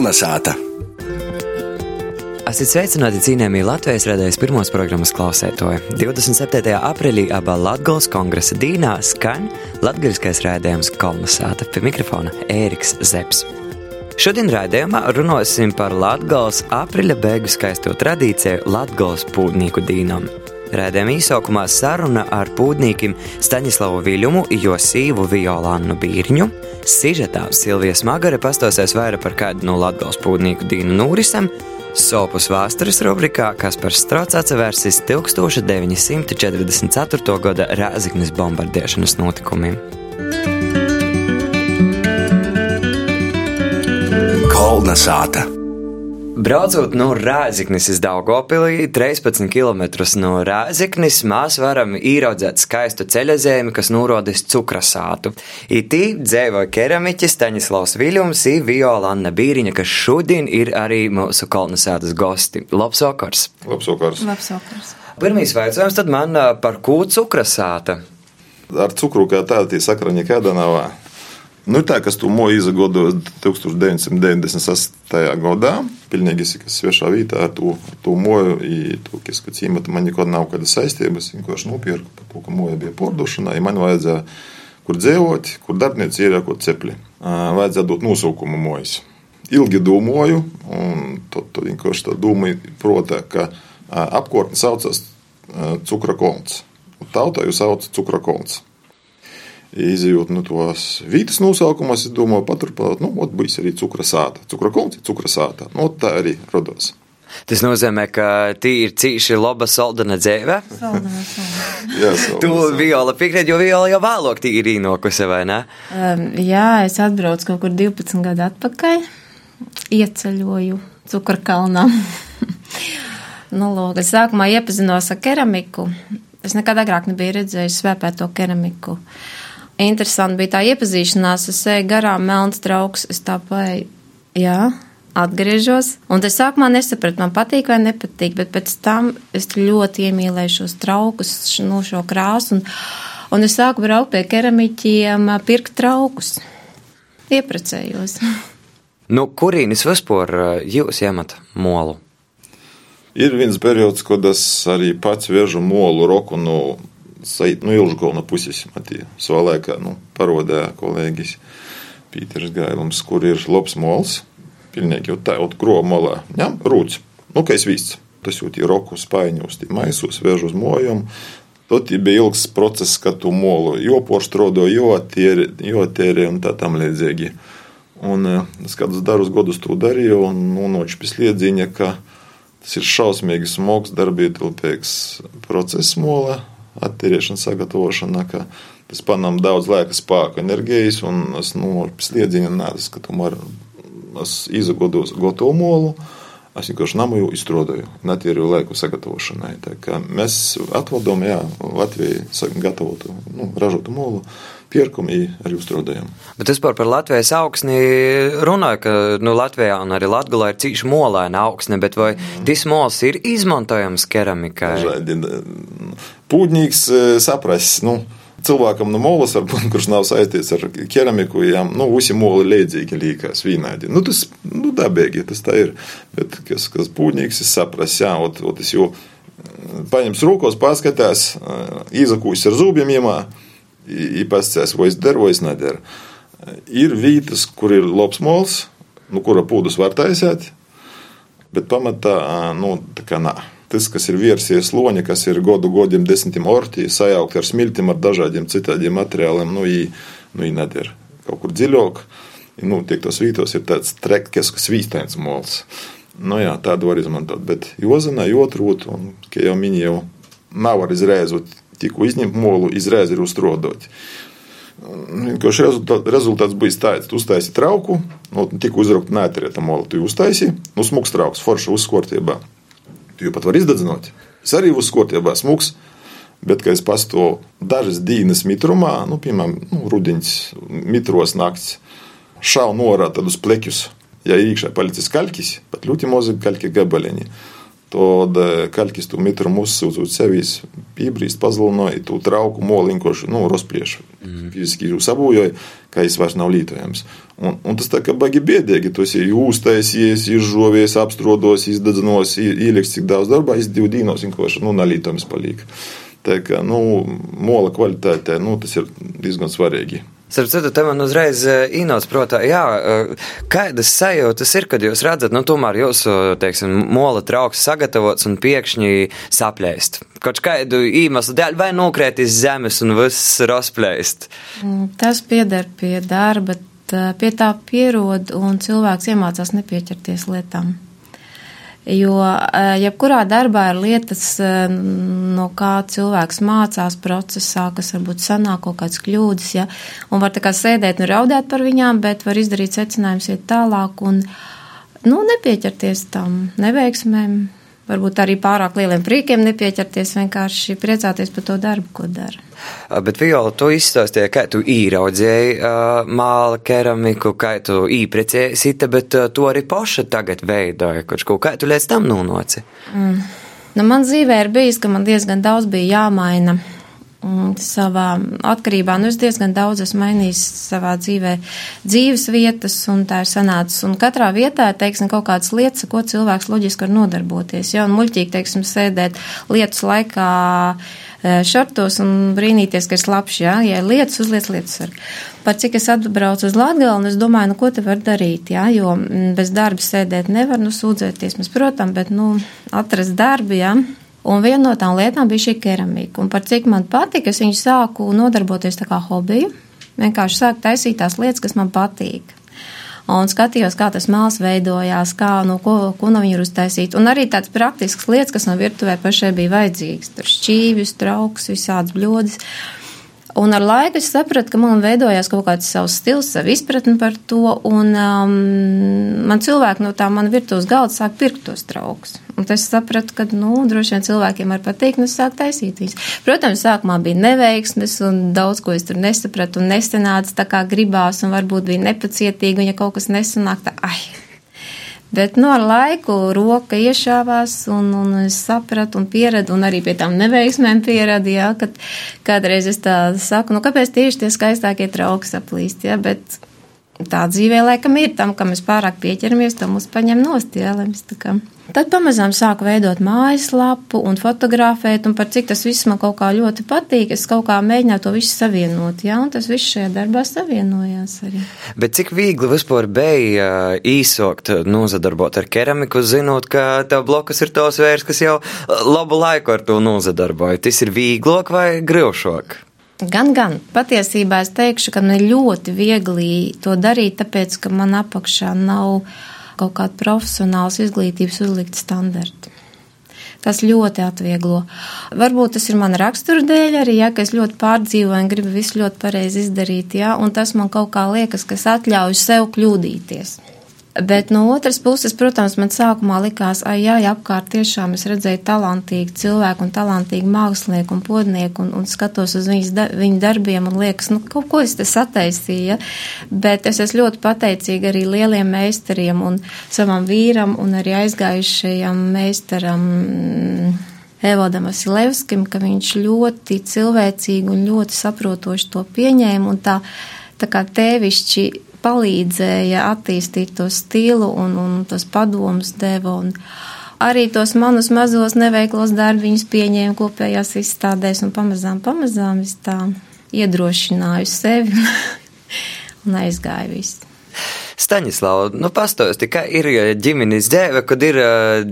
Kolnesāta! Esat sveicināti cienījamie Latvijas radējas pirmos programmas klausētoji. 27. aprīlī abā Latgales kongresa dīnā skan latgaļiskais rādījums Kolnesāta pie mikrofona Ēriks Zepsi. Šodien raidījumā runāsim par Latvijas aprīļa beigu skaisto tradīciju Latvijas pūtnieku dīnam. Rādījuma īsākumā saruna ar pūtniekiem Staņislavu Viļumu, jo sīvu Violānu Bīrņu. Sižetā Silvijas Magare pastāstīs vairāk par kādu no Latvijas pūtnieku dīnu Nūrisam, Sopus vēstures rubrikā Kaspars Strauts atsevērsis 1944. gada Rāziknes bombardēšanas notikumiem. Kolna sāta! Braucot no Rāzaknis uz Daugopilī, 13 km no Rāzaknis, mēs varam ieraudzīt skaistu ceļazīmi, kas nurodas cukrasātu. Itī dzēvoja keramiķis Staņislavs Viļums un Viola Anna Bīriņa, kas šodien ir arī mūsu kolonizētas gosti. Labs vakars! Labs vakars! Labs vakars! Pirmīs vaicājums tad man par ko cukrasāta? Ar cukru kā tādu sakra nekāda nav. Nu, tā, kas to moju izgodos 1998. gadā, pilnīgi svešā vietā ar to, to moju, to, kas, ka cīmata man nekad nav kādas saistības, vienkārši nopirku par to, ka moja bija pordošanā, ja man vajadzēja kur dzīvot, kur darbnieci ieriekot cepli. Vajadzēja dot nosaukumu mojas. Ilgi domāju, un tad, tad vienkārši tā doma protā, ka apkārtne saucas cukra kolns. Tautā jūs sauc cukra kolns izjūt nu, tos vītas nosaukumus, es domāju, paturpināt, nu, ot, būs arī cukura sāta. Cukura kolons ir cukura sāta. Nu, tā arī rados. Tas nozīmē, ka tī ir cīši laba saldana dzēve. jā, tu viola piekrīt, jo viola jau vēlāk tī ir īnokusi, vai ne? Um, jā, es atbraucu kaut kur 12 gadu atpakaļ, ieceļoju cukurkalnā. nu, lūk, es sākumā iepazinos ar keramiku. Es nekad agrāk nebiju redzējis svēpēto keramiku. Uh, interesanti bija tā iepazīšanās. Es eju garām, melns trauks, es tā paeju, jā, atgriežos. Un es sākumā nesapratu, man patīk vai nepatīk, bet pēc tam es ļoti iemīlēju šos traukus, no šo krāsu. Un, un es sāku braukt pie keramiķiem, pirkt traukus. Ieprecējos. Nu, kurīnis vispār jūs iemat molu? Ir viens periods, kad es arī pats viežu molu roku no nu, Ilžgolna puses matī savā laikā nu, parodēja kolēģis Pīters Gailums, kur ir labs mols, pilnīgi jau tā, jau grova molā, ņem rūts, nu, kā es vists. Tas jau ir roku spaiņos, maisos, vēž uz mojumu. Tad bija ilgs process, kad tu molu joporštrodo, jotēri un tā tam līdzīgi. Un es kādus darus godus to darīju, un nonācu pie sliedziņa, ka tas ir šausmīgi smags, darbietilpīgs process molā attīrīšana, sagatavošana. Tas panām daudz laika, spēka, enerģijas, un es nu, sliedziņā nesu, tomēr es izgūstu gotovu molu. Es vienkārši namu izstrādāju, netīru laiku sagatavošanai. Mēs atvedam Latviju gatavotu, nu, ražotu molu pierkumi arī uzstrādājam. Bet vispār par Latvijas augsni runāju, ka nu, Latvijā un arī Latgulā ir cīši molaina augsne, bet vai tas mols ir izmantojams keramikai? Žaidi, pūģnīgs e, saprast, nu, cilvēkam no molas, varbūt, kurš nav saistīts ar keramiku, jām, nu, visi moli līdzīgi liekas vienādi. Nu, tas, nu, dabīgi, tas tā ir. Bet, kas, kas pūģnīgs, es saprastu, jā, ot, ot, es jau paņems rūkos, paskatās, e, izakūs ar zūbiem iemā, pasakās, vai es daru, vai es nedaru. Ir vietas, kur ir labs mols, nu, kura pūdas var taisīt, bet pamatā, nu, tā kā nā tas, kas ir viersies loņa, kas ir godu godiem desmitiem orķi, sajaukt ar smiltīm, ar dažādiem citādiem materiāliem, nu, viņi nu, nedara kaut kur dziļāk. Nu, tiek tos vītos ir tāds trekkes, kas vīstains mols. Nu, jā, tādu var izmantot, bet jozanā, jotrūt, un, kā jau minēju, nav arī izreiz tikko izņemt molu, izreiz ir uzstrodot. Vienkārši rezultāts bija tāds, ka uztaisīja trauku, nu, tikko uzraukt neatrieta molu, tu uztaisīji, nu, smūgs trauks, forša uzskortībā. Tu jau pat vari izdedzināt. Es arī uzskotībā smūgs. Bet, kad es pastāvu dažas dienas mitrumā, nu, piemēram, nu, rudenī, mitros naktis, šāvu norā uz pleķus, ja iekšā palicis kalkis, pat ļoti mazi kalki gabaliņi. Tad kalkis tu mitrumu uzsūdz uz sevis, pībrīst, pazlinoja, tu trauku moliņkoši, nu, rozpliešu. Mm. fiziski sabūjoja, ka viņš vairs nav lietojams. Un, un tas tā kā baigi biedīgi, tas ir uztaisies, izžovies, apstrodos, izdedzenos, ieliks cik daudz darbā, iz divu dīnos vienkārši, nu, nalītojams palīk. Tā kā, nu, mola kvalitāte, nu, tas ir diezgan svarīgi. Starp citu, te man uzreiz īnots protā, jā, kādas sajūtas ir, kad jūs redzat, nu, tomēr jūsu, teiksim, mola trauks sagatavots un piekšņi saplēst. Kaut kādu īmeslu dēļ vai nokrēt iz zemes un viss rasplēst. Mm, tas pieder pie darba, pie tā pierod un cilvēks iemācās nepieķerties lietām. Jo eh, jebkurā darbā ir lietas, eh, no kā cilvēks mācās procesā, kas varbūt sanāk kaut kādas kļūdas, ja, un var tā kā sēdēt un raudēt par viņām, bet var izdarīt secinājumus iet tālāk un, nu, nepieķerties tam neveiksmēm, varbūt arī pārāk lieliem priekiem nepieķerties, vienkārši priecāties par to darbu, ko dara. Bet, Viola, tu izstāstīji, kā tu īraudzēji uh, māla keramiku, kā tu īprecēji sita, bet uh, tu arī paša tagad veidoji kaut ko, kā tu līdz tam nonāci? Mm. Nu, man dzīvē ir bijis, ka man diezgan daudz bija jāmaina savā atkarībā. Nu, es diezgan daudz esmu mainījis savā dzīvē dzīves vietas, un tā ir sanācis. Un katrā vietā ir, teiksim, kaut kādas lietas, ko cilvēks loģiski var nodarboties. Ja, un muļķīgi, teiksim, sēdēt lietas laikā e, šortos un brīnīties, ka ir slapši, ja, ja ir lietas, uzliec lietas var. Par cik es atbraucu uz Latgali, un es domāju, nu, ko te var darīt, ja, jo bez darba sēdēt nevar, nu, sūdzēties mēs, protams, bet, nu, atrast darbu, ja. Un viena no tām lietām bija šī keramika. Un par cik man patika, es viņu sāku nodarboties tā kā hobiju. Vienkārši sāku taisīt tās lietas, kas man patīk. Un skatījos, kā tas māls veidojās, kā, no ko, ko no viņa ir uztaisīt. Un arī tādas praktiskas lietas, kas no virtuvē pašai bija vajadzīgas. Tur šķīvis, trauks, visādas bļodas. Un ar laiku es sapratu, ka man veidojās kaut kāds savs stils, savu izpratni par to, un um, man cilvēki no tā mana virtuves galda sāk pirkt tos trauks. Un es sapratu, ka, nu, droši vien cilvēkiem var patikt, un es sāku taisīt viņus. Protams, sākumā bija neveiksmes, un daudz ko es tur nesapratu, un nesanāca tā kā gribās, un varbūt bija nepacietīgi, un ja kaut kas nesanāk, tā, ai, Bet nu, ar laiku roka iešāvās, un, un es sapratu, un pieradu, un arī pie tām neveiksmēm pieradu, jā, kad kādreiz es tā saku, nu, kāpēc tieši tie skaistākie trauki saplīst, jā, bet tā dzīvē laikam ir tam, ka mēs pārāk pieķeramies, to mums paņem nost, kā. Tad pamazām sāku veidot mājaslapu un fotografēt, un par cik tas viss man kaut kā ļoti patīk, es kaut kā mēģināju to visu savienot, jā, un tas viss šajā darbā savienojās arī. Bet cik viegli vispār bija īsokt nozadarbot ar keramiku, zinot, ka tev blokas ir tos vērs, kas jau labu laiku ar to nozadarboja. Tas ir vieglāk vai grūšāk? Gan, gan. Patiesībā es teikšu, ka man ir ļoti viegli to darīt, tāpēc, ka man apakšā nav kaut kāda profesionāls izglītības uzlikt standarti. Tas ļoti atvieglo. Varbūt tas ir mana rakstura dēļ arī, ja, ka es ļoti pārdzīvoju un gribu visu ļoti pareizi izdarīt, ja, un tas man kaut kā liekas, kas atļauj sev kļūdīties. Bet no otras puses, protams, man sākumā likās, ah, jā, apkārt tiešām es redzēju talantīgu cilvēku un talantīgu mākslinieku un podnieku un, un skatos uz viņas, da, viņu darbiem un liekas, nu, kaut ko es te sataisīju. Ja? Bet es esmu ļoti pateicīga arī lieliem meistariem un savam vīram un arī aizgājušajam meistaram. Evodam Vasilevskim, ka viņš ļoti cilvēcīgi un ļoti saprotoši to pieņēma un tā, tā kā tēvišķi palīdzēja attīstīt to stilu un, un tos padomus deva. Un arī tos manus mazos neveiklos darbiņus pieņēma kopējās izstādēs un pamazām, pamazām es tā iedrošināju sevi un aizgāju visu. Staņislava, nu pastāsti, kā ir ģimenes dēve, kad ir uh,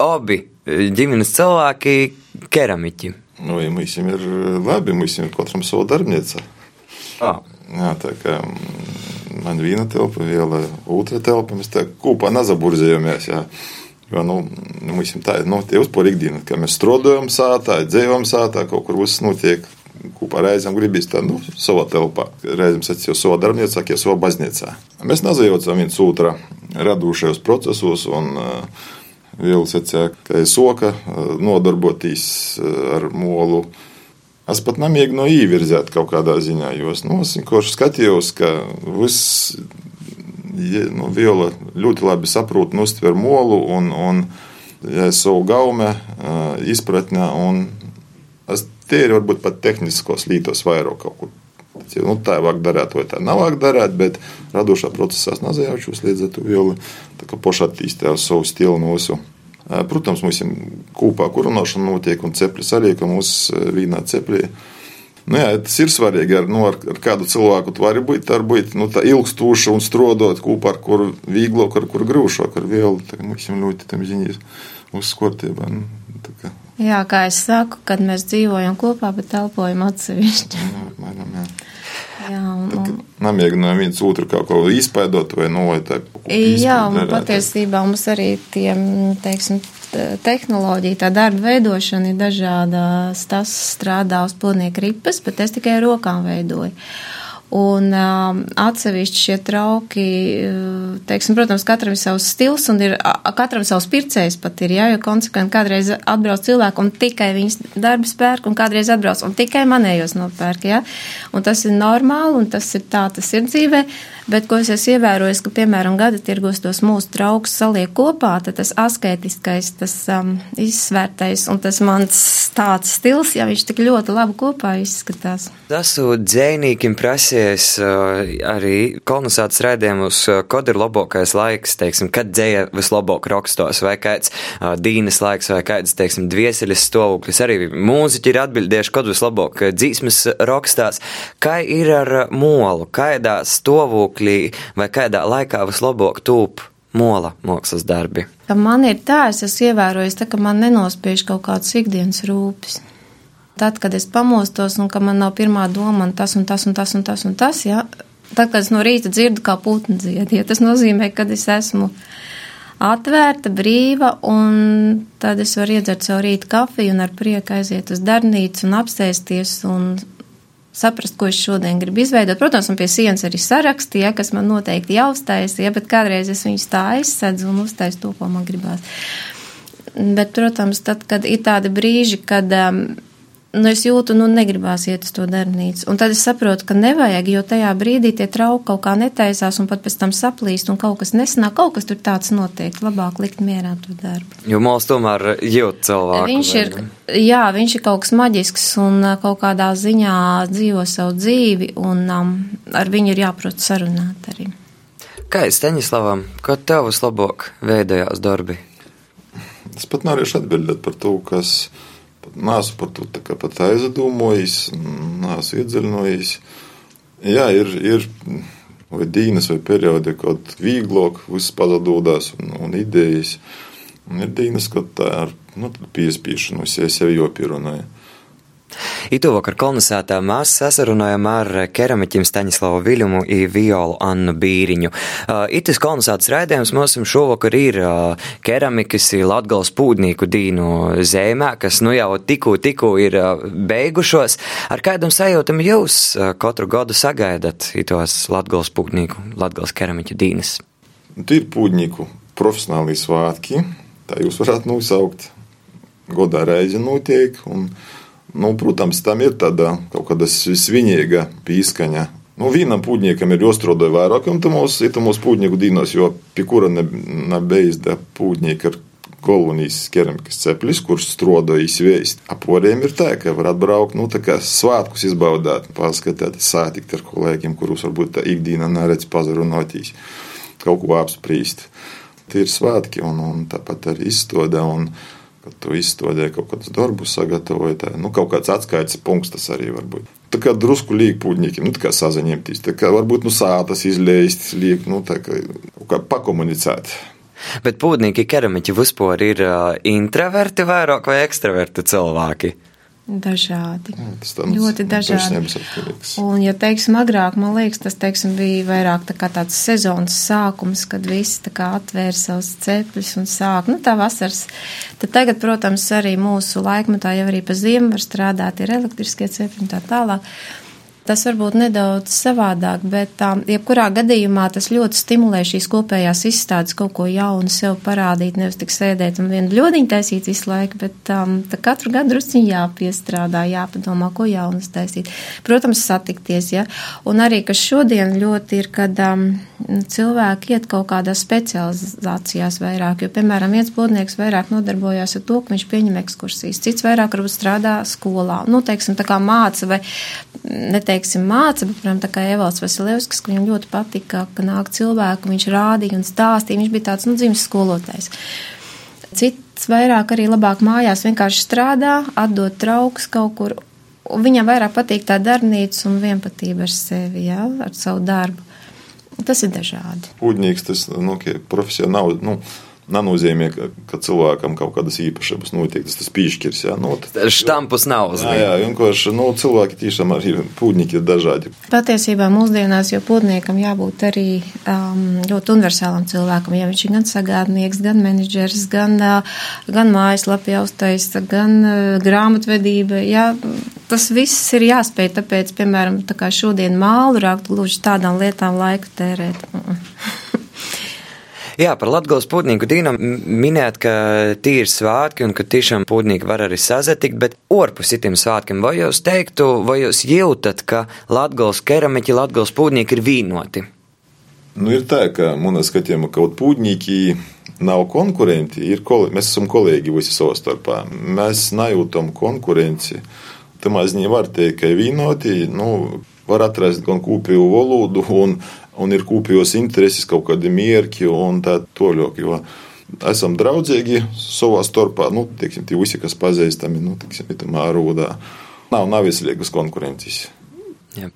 obi ģimenes cilvēki keramiķi? Nu, ja mums ir labi, mums ir katram savu darbnīcu. Ah. Jā, tā kā man viena telpa, viela otra telpa. Mēs tā kopā nezaburzējamies. Jā. Jo, nu, mums tā ir nu, uzpūra ikdiena, ka mēs strādājam sātā, dzīvojam sātā, kaut kur viss notiek. Kopā reizēm gribīs tā, nu, savā telpā. Reizēm sacīja savā darbnīcā, ja savā baznīcā. Mēs nezajaucam viens otra radušajos procesos un uh, vēl sacīja, ka soka uh, nodarboties uh, ar molu Es pat nemēģinu no īvirzēt kaut kādā ziņā, jo es nu, vienkārši skatījos, ka viss nu, viola ļoti labi saprot un uztver molu un, un ja savu gaume izpratnē. Tie ir varbūt pat tehniskos lītos vairāk kaut kur Nu, tā vajag darīt, vai tā nav vajag darīt, bet radošā procesā es nezajaušos līdz ar to violi. Tā kā poši attīstījās savu stilu nosu. Protams, mums ir kopā kurināšana notiek, un ceplis arī, ka mums vīnā ceplī. Nu, jā, tas ir svarīgi. Ar, nu, ar, ar kādu cilvēku tu vari būt, ar būt nu, ilgstoši un strodot kopā ar kuru vieglāk, ar kuru grūšāk, ar vielu. Tā, mums ir ļoti tam ziņas uzskortībā. Nu, Jā, kā es saku, kad mēs dzīvojam kopā, bet telpojam atsevišķi. Jā, jā. Un... Nemēģinām viens otru kaut ko izpēdot vai no nu. Jā, un patiesībā mums arī tie, teiksim, tehnoloģija, tā darba veidošana ir dažādas. Tas strādā uz pludnieku ripas, bet es tikai rokām veidoju. Un um, atsevišķi šie trauki, uh, teiksim, protams, katram ir savs stils un ir, katram savs pircējs pat ir, jā, jo konsekventi kādreiz atbrauc cilvēku un tikai viņas darbas pērk un kādreiz atbrauc un tikai manējos nopērk, jā. Un tas ir normāli un tas ir tā, tas ir dzīvē. Bet, ko es esmu ievērojis, ka, piemēram, gada tirgos tos mūsu trauks saliek kopā, tad tas asketiskais, tas um, izsvērtais un tas mans tāds stils, ja viņš tik ļoti labi kopā izskatās. Tas dzēnīkim prasies uh, arī kolonizācijas rēdiemus, uh, kad ir labākais laiks, teiksim, kad dzēja vislabāk rakstos, vai kāds uh, dīnes laiks, vai kāds, teiksim, dvieseļas stāvoklis. Arī mūziķi ir atbildējuši, kad vislabāk dzīsmes rakstās. Kā ir ar molu, kādā stāvoklī? Stāvoklī vai kādā laikā vislabāk tūp mola mākslas darbi? Ka man ir tā, es esmu ievērojis, tā, ka man nenospiež kaut kāds ikdienas rūpes. Tad, kad es pamostos un ka man nav pirmā doma, man tas un tas un tas un tas un tas, ja, tad, kad es no rīta dzirdu kā putni dzied, ja, tas nozīmē, ka es esmu atvērta, brīva, un tad es varu iedzert savu rītu kafiju un ar prieku aiziet uz darbnīcu un apsēsties un saprast, ko es šodien gribu izveidot. Protams, man pie sienas arī sarakstīja, kas man noteikti jāuztaisīja, bet kādreiz es viņus tā aizsedzu un uztaisu to, ko man gribās. Bet, protams, tad, kad ir tādi brīži, kad um, nu, es jūtu, nu, negribās iet uz to darbnīcu. Un tad es saprotu, ka nevajag, jo tajā brīdī tie trauki kaut kā netaisās un pat pēc tam saplīst un kaut kas nesanāk, kaut kas tur tāds notiek. Labāk likt mierā to darbu. Jo mūls tomēr jūt cilvēku. Viņš ir, jā, viņš ir kaut kas maģisks un uh, kaut kādā ziņā dzīvo savu dzīvi un um, ar viņu ir jāprot sarunāt arī. Kā es Teņislavam, kā tev vislabāk veidojās darbi? Es pat nevarēšu atbildēt par to, kas Nāsu par to pat aizdomojis, nāsu iedziļinojis. Jā, ir, ir vai dīnas vai periodi, kad vieglāk viss pazudās un, un idejas. Un ir dīnas, kad tā ar nu, piespiešanos, ja sevi jopierunāja. Ituvakar kolonizētā mēs sasarunājam ar keramiķim Staņislavu Viļumu i Violu Annu Bīriņu. Itis kolonizētas raidījums mums šovakar ir keramikas Latgals pūdnīku dīnu zēmē, kas nu jau tiku, tiku ir beigušos. Ar kādam sajūtam jūs katru gadu sagaidat itos Latgals pūdnīku, Latgals keramiķu dīnes? Tie ir pūdnīku profesionāli svātki, tā jūs varētu nosaukt. Godā reizi notiek. Un, uh, Nu, protams, tam ir tāda kaut kāda svinīga pīskaņa. Nu, vienam pūģniekam ir jāstrādā vairākam mūsu, ir mūsu pūģnieku dīnos, jo pie kura nebeizda pūģnieka ar kolonijas keramikas ceplis, kurš strādāja izvēst. Aporiem ir tā, ka var atbraukt, nu, tā kā svētkus izbaudīt, paskatīt, sātikt ar kolēģiem, kurus varbūt tā ikdienā neredz pazarunotīs, kaut ko apspriest. Tie ir svētki un, un tāpat arī izstāde. Kad tu izstādīji kaut kādus darbus, sagatavoji tā, nu, kaut kāds atskaites punkts tas arī var būt. Tā kā drusku liek pūģņiem, nu, tā kā sazaņemties, tā kā varbūt nu sātas izleist, liek, nu, tā kā, kā pakomunicēt. Bet pūdnīgi keramiķi vispār ir uh, introverti vairāk vai ekstraverti cilvēki? Dažādi. Jā, tas ļoti dažādi. Un, ja teiksim, agrāk, man liekas, tas, teiksim, bija vairāk tā tāds sezonas sākums, kad visi tā kā atvēra savus cepļus un sāk, nu, tā vasaras. Tad tagad, protams, arī mūsu laikmetā jau arī pa ziemu var strādāt, ir elektriskie cepļi un tā tālāk. Tas varbūt nedaudz savādāk, bet um, jebkurā gadījumā tas ļoti stimulē šīs kopējās izstādes kaut ko jaunu sev parādīt, nevis tik sēdēt un vienu bļodiņu taisīt visu laiku, bet um, katru gadu drusciņi jāpiestrādā, jāpadomā, ko jaunas taisīt. Protams, satikties, ja. Un arī, kas šodien ļoti ir, kad um, cilvēki iet kaut kādās specializācijās vairāk, jo, piemēram, viens būdnieks vairāk nodarbojās ar to, ka viņš pieņem ekskursijas, cits vairāk varbūt strādā skolā, nu, teiksim, tā kā māca vai, ne teiksim, māca, bet, piemēram, tā kā Evalds Vasiljevskis, ka viņam ļoti patika, ka nāk cilvēku, viņš rādīja un stāstīja, viņš bija tāds, nu, dzimis skolotājs. Cits vairāk arī labāk mājās vienkārši strādā, atdot trauks kaut kur. Viņam vairāk patīk tā darbnīca un vienpatība ar sevi, jā, ar savu darbu. Tas ir dažādi. Pūģnieks tas, nu, profesionāli, nu, nenozīmē, ka, ka cilvēkam kaut kādas īpašības notiek. Tas tas pīšķirs, jā, no tā. Štampus nav uz jā, jā, vienkārši, nu, cilvēki tiešām arī pūdnieki ir dažādi. Patiesībā mūsdienās, jo pūdniekam jābūt arī um, ļoti universālam cilvēkam, ja viņš ir gan sagādnieks, gan menedžers, gan, uh, gan mājaslapi austaisa, gan uh, grāmatvedība, jā, tas viss ir jāspēj, tāpēc, piemēram, tā kā šodien mālu rākt, gluži tādām lietām laiku tērēt. Jā, par Latvijas putnīku dīnam minēt, ka tie ir svētki un ka tiešām putnīgi var arī sazatikt, bet orpus itiem svētkiem, vai jūs teiktu, vai jūs jūtat, ka Latvijas keramiķi, Latvijas putnīgi ir vīnoti? Nu, ir tā, ka manā skatījumā kaut putnīgi nav konkurenti, ir mēs esam kolēģi visi savā starpā. Mēs nejūtam konkurenci. Tamā ziņā var teikt, ka vienoti, nu, var atrast gan kopīgu valodu un un ir kopējos intereses, kaut kādi mierki un tā toļok. Jo esam draudzīgi savā starpā, nu, teiksim, tie visi, kas pazīstami, nu, teiksim, itamā rūdā. Nav, nav veselīgas konkurences. Jā.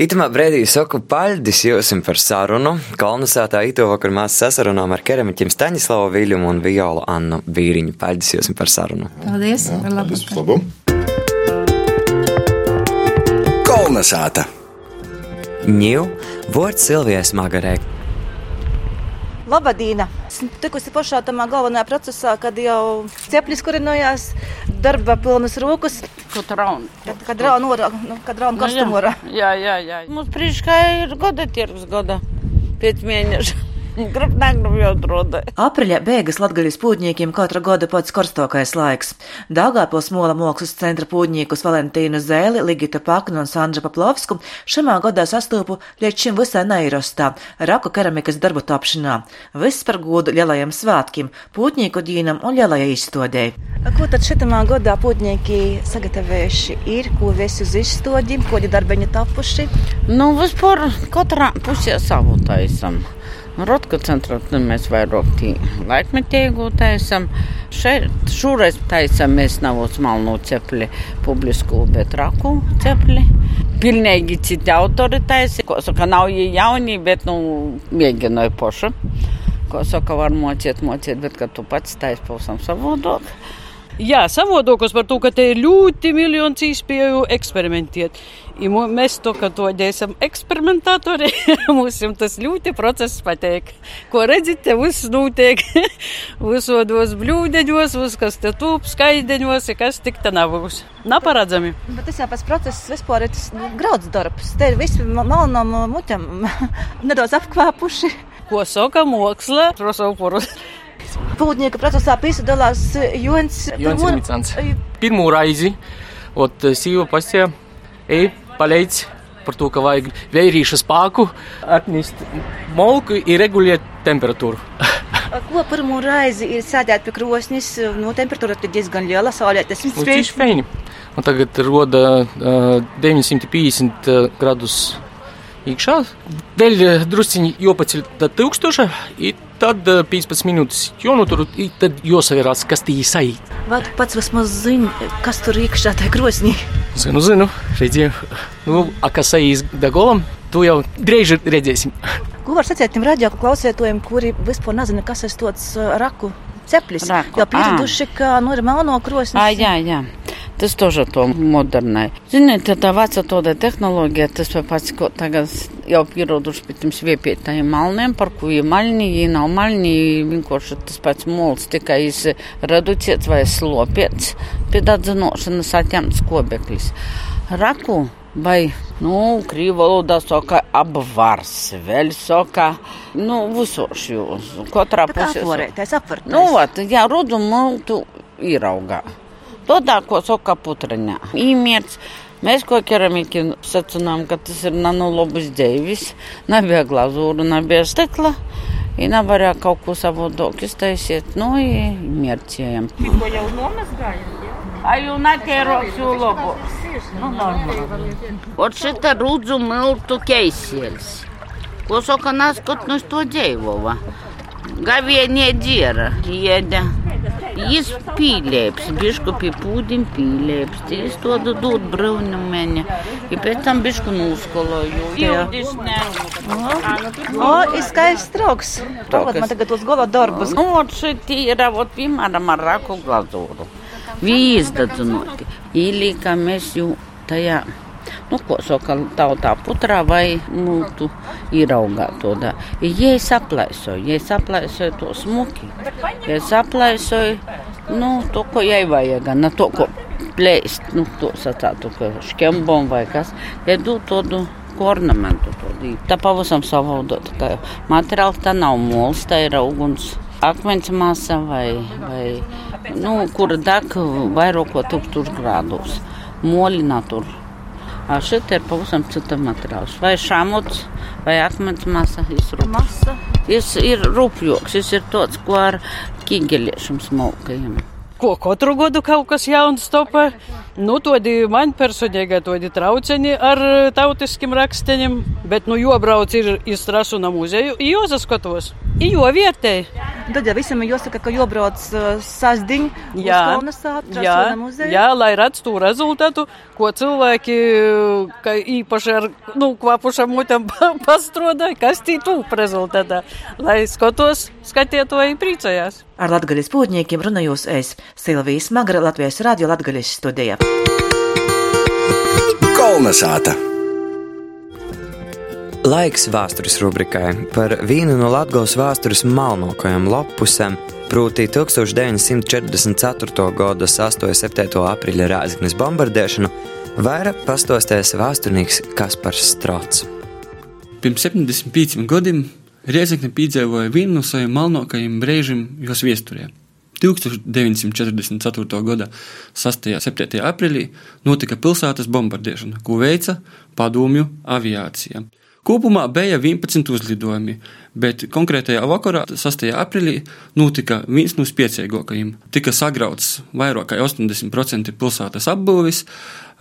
Itamā brīdī saku paļdis jums par sarunu. Kolonizētā ito vakar mēs sasarunām ar keramiķiem Staņislavu Viļumu un Violu Annu Vīriņu. Paļdis jums par sarunu. Paldies! Jā, par paldies, labu! Kolonizēta! Ņū, vārds Silvijai Smagarē. Labadīna! Esmu tikusi pašā tamā galvenajā procesā, kad jau ceplis kurinojās, darba pilnas rokas. Kad rauna. Kad, kad rauna orā, nu, kad rauna karstumorā. Jā, jā, jā. Mums priekšā ir gada tirgus gada pēc mēneša. Apriļa beigas latgaļas pūģniekiem katra gada pats karstākais laiks. Dāgāpils mola mākslas centra pūģniekus Valentīnu Zēli, Ligita Paknu un Sandra Paplovsku šamā gadā sastopu līdz šim visai neirostā raku keramikas darbu tapšanā. Viss par godu lielajiem svētkiem, pūģnieku dīnam un lielajai izstādēji. Ko tad šitamā gadā pūģnieki sagatavojuši ir, ko visi uz izstādi, ko viņi darbeņi tapuši? Nu, vispār katrā pusē savu taisam. Rotka centrā mēs vairāk laikmetīgu taisam. Šeit šoreiz taisam mēs nav uz malnu cepli publisku, bet raku cepli. Pilnīgi citi autori taisa. Ko saka, nav jie jauni, bet, nu, mēģināju pošu. Ko saka, var mocīt, mocīt, bet, kad tu pats taisi pausam savādāk. Jā, savādākos par to, ka te ir ļoti miljons iespēju eksperimentēt. I mēs to, ka to esam eksperimentatori, mums tas ļoti process patīk. Ko redzat, te viss notiek visodos bļūdeņos, viss, kas te tūp, skaideņos, kas tik te nav būs. Naparedzami. Bet tas jau pats process vispār ir tas nu, grauds darbs. Te ir visi malnām muķam nedaudz apkvāpuši. Ko saka māksla, prosauporus. Pūtnieka procesā piedalās Jons Micans. Pirmo raizi, ot sīva pastie, ej, paleidz par to, ka vajag vērīšu spēku, atnest molku un regulēt temperatūru. Ko pirmo reizi ir sēdēt pie krosnis, no temperatūra ir diezgan liela, saulētas nu, spēj. feini. Un tagad roda uh, 950 gradus iekšā. Vēl drusciņi jopaceļ tā tūkstoša, tad 15 minūtes jonotur, tad jāsavērās, kas tī sajūt. Vai tu pats vismaz zini, kas tur iekšā tajā krosnī? Zinu, zinu, redzēju. Nu, a kas sajīs dagolam, to jau drīz redzēsim. Ko var sacīt tiem radio klausētojiem, kuri vispār nezina, kas ir tāds raku ceplis? Raku. Jo pieraduši, ka nu, ir melno krosnis. À, jā, jā. Tas тоже to modernai. Ziniet, tā vecā tāda tehnoloģija, tas pats, ko tagad jau pieraduši pie tiem sviepietajiem malniem, par ko ir maļņi, ja nav maļņi, vienkārši tas pats mols tikai reducēts vai slopiets, pie dadzinošanas atņemts kobeklis. Raku vai, nu, krīva valodā saka apvars, vēl saka, nu, visoši jūs, katrā pusē. Apvarētais, apvarētais. Nu, vat, jā, rudumu tu īraugā. Tādā, ko saka putraņā. Īmērts. Mēs ko keramiki sacinām, ka tas ir nanolobus dēvis. Nebija glazūra, nebija stekla. I nevarēja kaut ko savādāk iztaisīt. Nu, mērķējam. Tikko jau nomazgājam, jā? A jau nekēroks, jo labāks. Nu, normāli. Ot šita rudzu miltu keisieļs. Ko saka, nas, kaut no to dzīvova. Gavienie dziera, jēda. Jis pīlēps, bišku pie pūdim pīlēps. Jis to dod braunumeņa. I pēc tam bišku nūskoloju. Jūdis nerūs. O, ir skaists trauks. Pavad man tagad uz gola darbus. Nu, ot šitie ir, ot, piemēram, ar raku glazūru. Vīzdadzinoti. Īlīkā mēs jau tajā. Nu, ko saka, tautā putrā vai mūtu īraugā to da. Ja es aplaisoju, ja es aplaisoju to smuki, ja es aplaisoju, nu, to, ko jai vajag, ne to, ko plēst, nu, to sacātu, ka škembom vai kas, ja du tādu ko ornamentu to. Tā pavisam savādot, ka materiāls tā nav mols, tā ir auguns. Akmens masa vai, vai nu, kura deg vairāk kā 1000 grādos. Molina tur. Šeit ir pavisam cita materiāls. Vai šāmots, vai akmens masa. Masa. Jis ir rupjoks, jis ir tāds, ko ar kīgeliešiem smalkajiem. Ko katru gadu kaut kas jauns topā. Nu, todi man personīgi todi trauceni ar tautiskiem raksteņiem, bet nu jobrauc ir iz Strasuna muzeju, i jo zaskatos, jo vērtēji. Tad jau visam ir jāsaka, ka jobrauc uh, sasdiņ Jā. Kalnasātu, Jā, muzeju. jā, lai redz to rezultātu, ko cilvēki, ka īpaši ar nu, kvapušam mutam pastroda, kas tī tūp rezultātā. Lai skatos, skatietoji priecājās. Ar latgaļas pūtņiem runājos es, Silvija Smagra, Latvijas radio latgaļas studijā. Kolnesāta! Laiks vēstures rubrikai par vienu no Latvijas vēstures malnākajām lapusēm, proti 1944. gada 8. un 7. aprīļa Rāzaknes bombardēšanu, vairāk pastostēs vēsturnieks Kaspars Strots. Pirms 75 gadiem Riezekne piedzīvoja vienu no saviem malnākajiem brīžiem jos viesturē. 1944. gada 6. un 7. aprīlī notika pilsētas bombardēšana, ko veica padomju aviācija. Kopumā bija 11 uzlidojumi, bet konkrētajā vakarā, 6. aprīlī, notika viens no spēcīgākajiem. Tika sagrauts vairāk kā 80% pilsētas apbūves,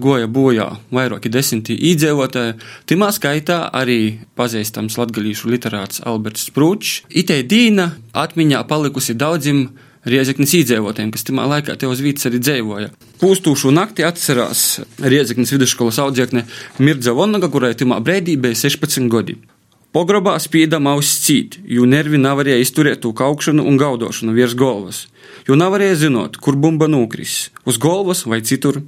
goja bojā vairāki desmiti iedzīvotāji, timā skaitā arī pazīstams latgalīšu literāts Alberts Sprūčs. Itē dīna atmiņā palikusi daudziem Riezeknis iedzīvotājiem, kas tajā laikā te uz vietas arī dzīvoja. Pūstūšu nakti atcerās Riezeknis vidusskolas audzēkne Mirdza Vonaga, kurai tajā brīdī bija 16 gadi. Pogrobā spīda mauss cīt, jo nervi nevarēja izturēt to kaukšanu un gaudošanu virs galvas, jo nevarēja zinot, kur bumba nokris - uz galvas vai citur.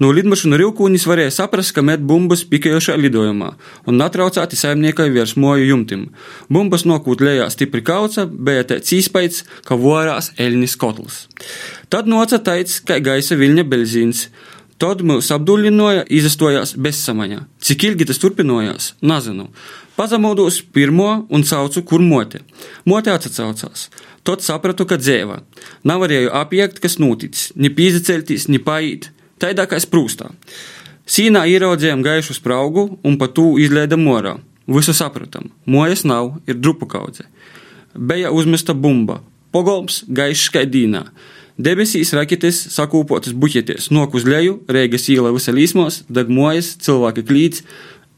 No lidmašīnu rīkūnis varēja saprast, ka met bumbas pikējošā lidojumā un atraucāti saimniekai virs moju jumtim. Bumbas nokūt lejā stipri kauca, bija tāds īspējas, ka vorās eļņas kotls. Tad noca taids, kā gaisa viļņa belzīns. Tad mūs apdullinoja, izastojās bezsamaņā. Cik ilgi tas turpinājās, nezinu. Pazemūdos pirmo un saucu, kur mote. Mote atsaucās. Tad sapratu, ka dzēva. Nav varēju apiekt, kas noticis, ni pīzeceltīs, ni paīt. Taidā kā sprūstā. Sīnā ieraudzējām gaišu spraugu un pa tū izlēda morā. Visu sapratam. Mojas nav, ir drupu kaudze. Bija uzmesta bumba. Pogolms gaišs kā dīnā. Debesīs raketes sakūpotas buķeties, nok uz leju, reigas īla visa līsmos, degmojas, cilvēka klīts,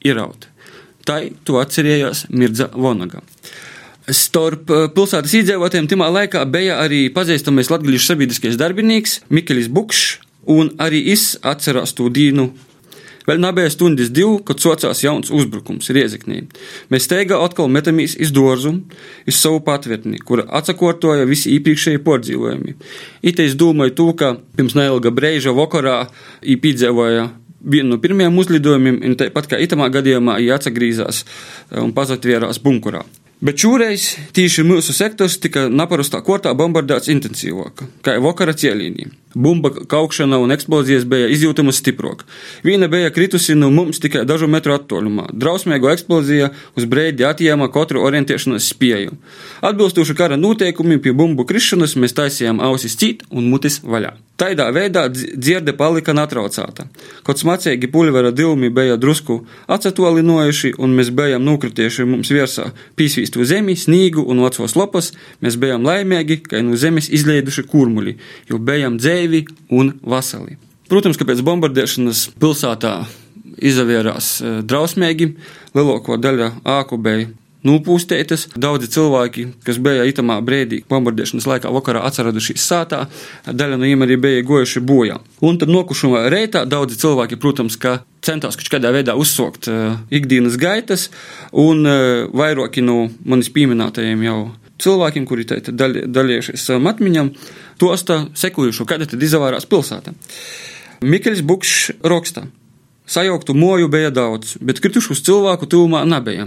iraut. Tai to atcerējās Mirdza Vonaga. Starp eh, pilsētas iedzīvotājiem timā laikā bija arī pazīstamais latgadījušs sabiedriskais darbinīgs Mikelis Bukšs, un arī es atceros to dīnu. Vēl nebija stundas divu, kad socās jauns uzbrukums Riezeknī. Mēs steigā atkal metamies iz dārzu, iz savu patvērtni, kura atsakortoja visi iepriekšējie pārdzīvojumi. It es domāju to, ka pirms neilga brīža vakarā īpiedzīvoja vienu no pirmajiem uzlidojumiem, un tāpat kā itamā gadījumā, viņa atgriežas un pazatvērās bunkurā. Bet šoreiz tieši mūsu sektors tika naparastā kortā bombardēts intensīvāk, kā vakara cielīnī. Bumba kaukšana un eksplozijas bija izjūtamas stiprāk. Viena bija kritusi no mums tikai dažu metru attālumā. Drausmīga eksplozija uz brīdi atjēma katru orientēšanās spēju. Atbilstoši kara noteikumiem pie bumbu krišanas mēs taisījām ausis cīt un mutis vaļā. Tādā veidā dzirde palika natraucāta. Kaut smacīgi pulvera dilmi bija drusku atcetolinojuši, un mēs bijām nokritieši mums virsā pīsvīstu zemi, snīgu un vecos lopas, mēs bijām laimīgi, ka no zemes izlieduši kurmuli, jo bijām dzēvi gaivi un vasali. Protams, ka pēc bombardēšanas pilsētā izavērās eh, drausmīgi, lielāko daļu ākubēju nopūstētas. Daudzi cilvēki, kas bija itamā brīdī, bombardēšanas laikā, vakarā atsaradušies sātā, daļa no viņiem arī bija gojuši bojā. Un tad nokušumā reitā daudzi cilvēki, protams, ka centās kaut kādā veidā uzsākt uh, ikdienas gaitas, un uh, vairāki no manis pieminētajiem jau cilvēkiem, kuri daļ, dalījušies savam atmiņam, tos tā sekojušo, kad tad izavārās pilsētā. Mikls Bukšs raksta. Sajauktu moju bija daudz, bet kritušus cilvēku tuvumā nebija.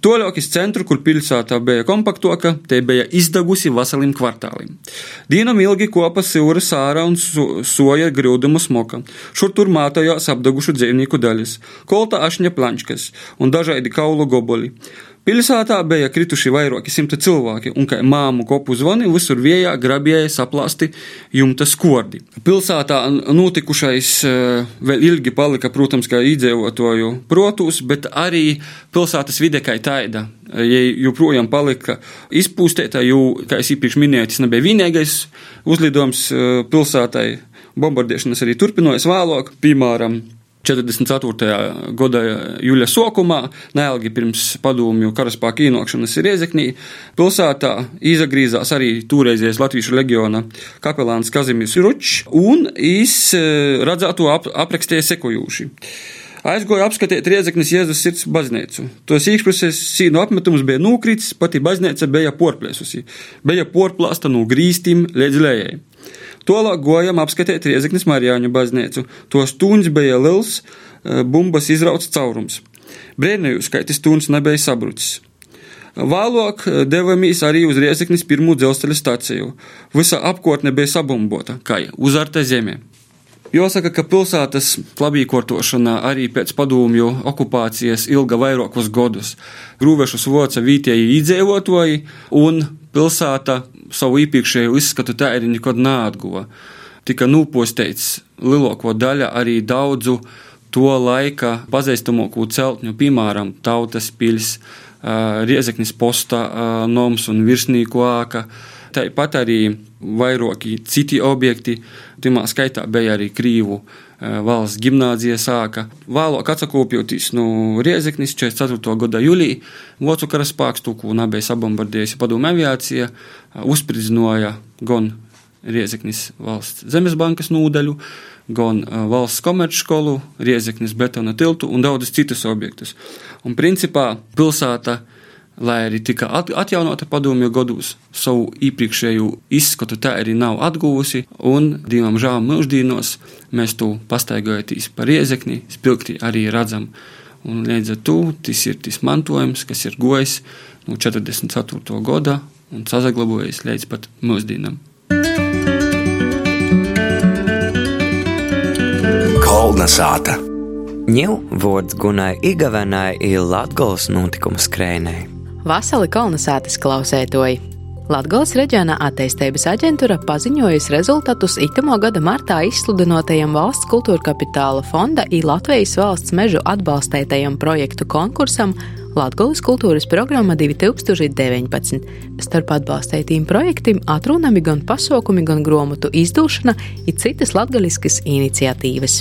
Toļākis centru, kur pilsētā bija kompaktoka, te bija izdegusi veselim kvartālim. Dīnam ilgi kopa silra sāra un so, soja grūdumu smoka. Šur tur mātojās apdegušu dzīvnieku daļas, kolta ašņa plančkas un dažādi kaulu goboli. Pilsētā bija krituši vairāki simti cilvēki, un kā māmu kopu zvani, visur vējā grabēja saplāsti jumta skordi. Pilsētā notikušais eh, vēl ilgi palika, protams, kā iedzīvotāju protūs, bet arī pilsētas vide kā tāda. Ja joprojām palika izpūstēta, jo, kā es iepriekš minēju, tas nebija vienīgais uzlidojums eh, pilsētai. Bombardēšanas arī turpinājas vēlāk, piemēram, 44. gada jūļa sākumā, neilgi pirms padomju karaspēka ienākšanas Riezeknī, pilsētā izagrīzās arī toreizējais Latviešu leģiona kapelāns Kazimīrs Ručs, un viņš e, redzēto ap, aprakstīja sekojoši. Aizgoja apskatīt Riezeknes Jēzus sirds baznīcu. Tos īkšpusēs sīnu apmetums bija nūkrits, pati baznīca bija porplēsusi, bija porplāsta no grīstīm līdz lējai. Tolāk gojam apskatīt Riezeknes Marijāņu baznīcu. To stūns bija liels, eh, bumbas izrauts caurums. Brēnējus, ka tas stūns nebija sabrucis. Vēlāk eh, devāmies arī uz Riezeknes pirmo dzelzceļa staciju. Visa apkārtne bija sabumbota, kā uzarta zemē. Jāsaka, ka pilsētas labīkortošana arī pēc padomju okupācijas ilga vairākus gadus. Grūvešus voca vietēji iedzīvotāji, un pilsēta savu iepriekšējo izskatu arī nekad neatguva. Tika nūposteits lielāko daļu arī daudzu to laika pazīstamāko celtņu, piemēram, Tautas pils, Riezeknis posta noms un virsnīku āka. Tāpat arī vairāki citi objekti, timā skaitā bija arī Krīvu valsts gimnāzija sāka. Vēlāk atsakopjoties no Riezeknis 44. gada jūlijā, Vācu karaspēks tūku nebija sabombardējusi padomu aviācija, uzspridzināja gan Riezeknis valsts zemesbankas nūdaļu, gan valsts komercskolu, Riezeknis betona tiltu un daudzus citus objektus. Un principā pilsēta lai arī tika atjaunota padomju gados, savu iepriekšējo izskatu tā arī nav atguvusi, un, divam žēl, mūždienos mēs to pastaigojoties par riezekni, spilgti arī redzam. Un līdz ar to tas ir tas mantojums, kas ir gojis no 44. gada un sazaglabojies līdz pat mūsdienam. Kolna sāta. Ņēmu vārds Gunai Igavenai ir Latgals notikuma skrējēji. Vasali kolonizētas klausētoji. Latvijas reģionā attīstības aģentūra paziņojusi rezultātus itamo gada martā izsludinotajam valsts kultūra kapitāla fonda i Latvijas valsts mežu atbalstētajam projektu konkursam Latvijas kultūras programma 2019. Starp atbalstētiem projektiem atrunami gan pasaukumi, gan grāmatu izdūšana ir citas latgaliskas iniciatīvas.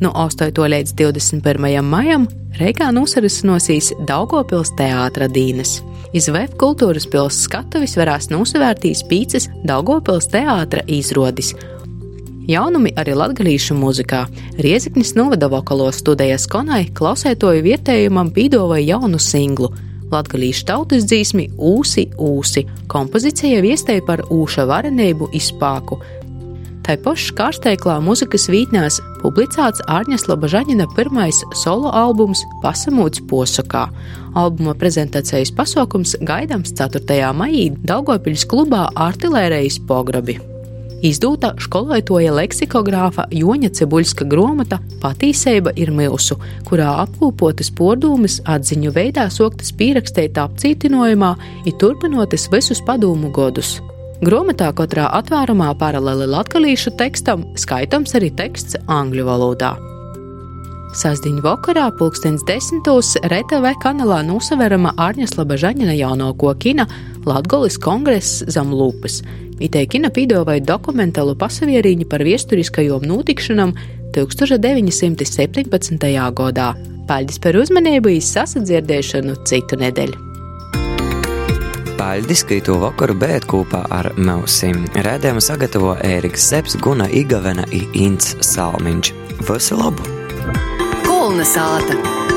No 8. līdz 21. maijam Reigā nosarisinosies Daugopils teātra dīnes. Iz VF kultūras pils skatuvis varēs nosvērtīs pīcis Daugopils teātra izrodis. Jaunumi arī latgalīšu muzikā. Rieziknis novada vokalo studijas konai klausētoju vietējumam pīdovai jaunu singlu. Latgalīšu tautas dzīsmi Ūsi, Ūsi. Kompozīcija viestēja par ūša varenību izpāku, Tai pašā kārsteiklā muzikas vītnēs publicēts Ārņas Labažaņina pirmais solo albums Pasamūts posakā. Albuma prezentācijas pasaukums gaidāms 4. maijā Daugopiļas klubā Artilērijas pograbi. Izdota skolotoja leksikogrāfa Joņa Cebuļska grāmata Patīsība ir milsu, kurā apkopotas podūmas atziņu veidā soktas pierakstīt apcītinojumā, ir turpinoties visus padomu godus. Grāmatā katrā atvērumā paralēli latviešu tekstam skaitams arī teksts angļu valodā. Sasdiņu vakarā, pulkstens desmitos, RTV kanālā nosaverama Ārņas Labažaņina jauno kina Latgolis kongress zem lūpas. Itē kina pīdovai dokumentālu pasavieriņu par viesturiskajom notikšanām 1917. gadā. Paļģis par uzmanību izsasadzirdēšanu citu nedēļu. Paļģis, ka to vakaru bēt kopā ar Mausim. Rēdējumu sagatavo Ēriks Seps, Guna Igavena i Ints Salmiņš. Visu labu! Kolnesāta!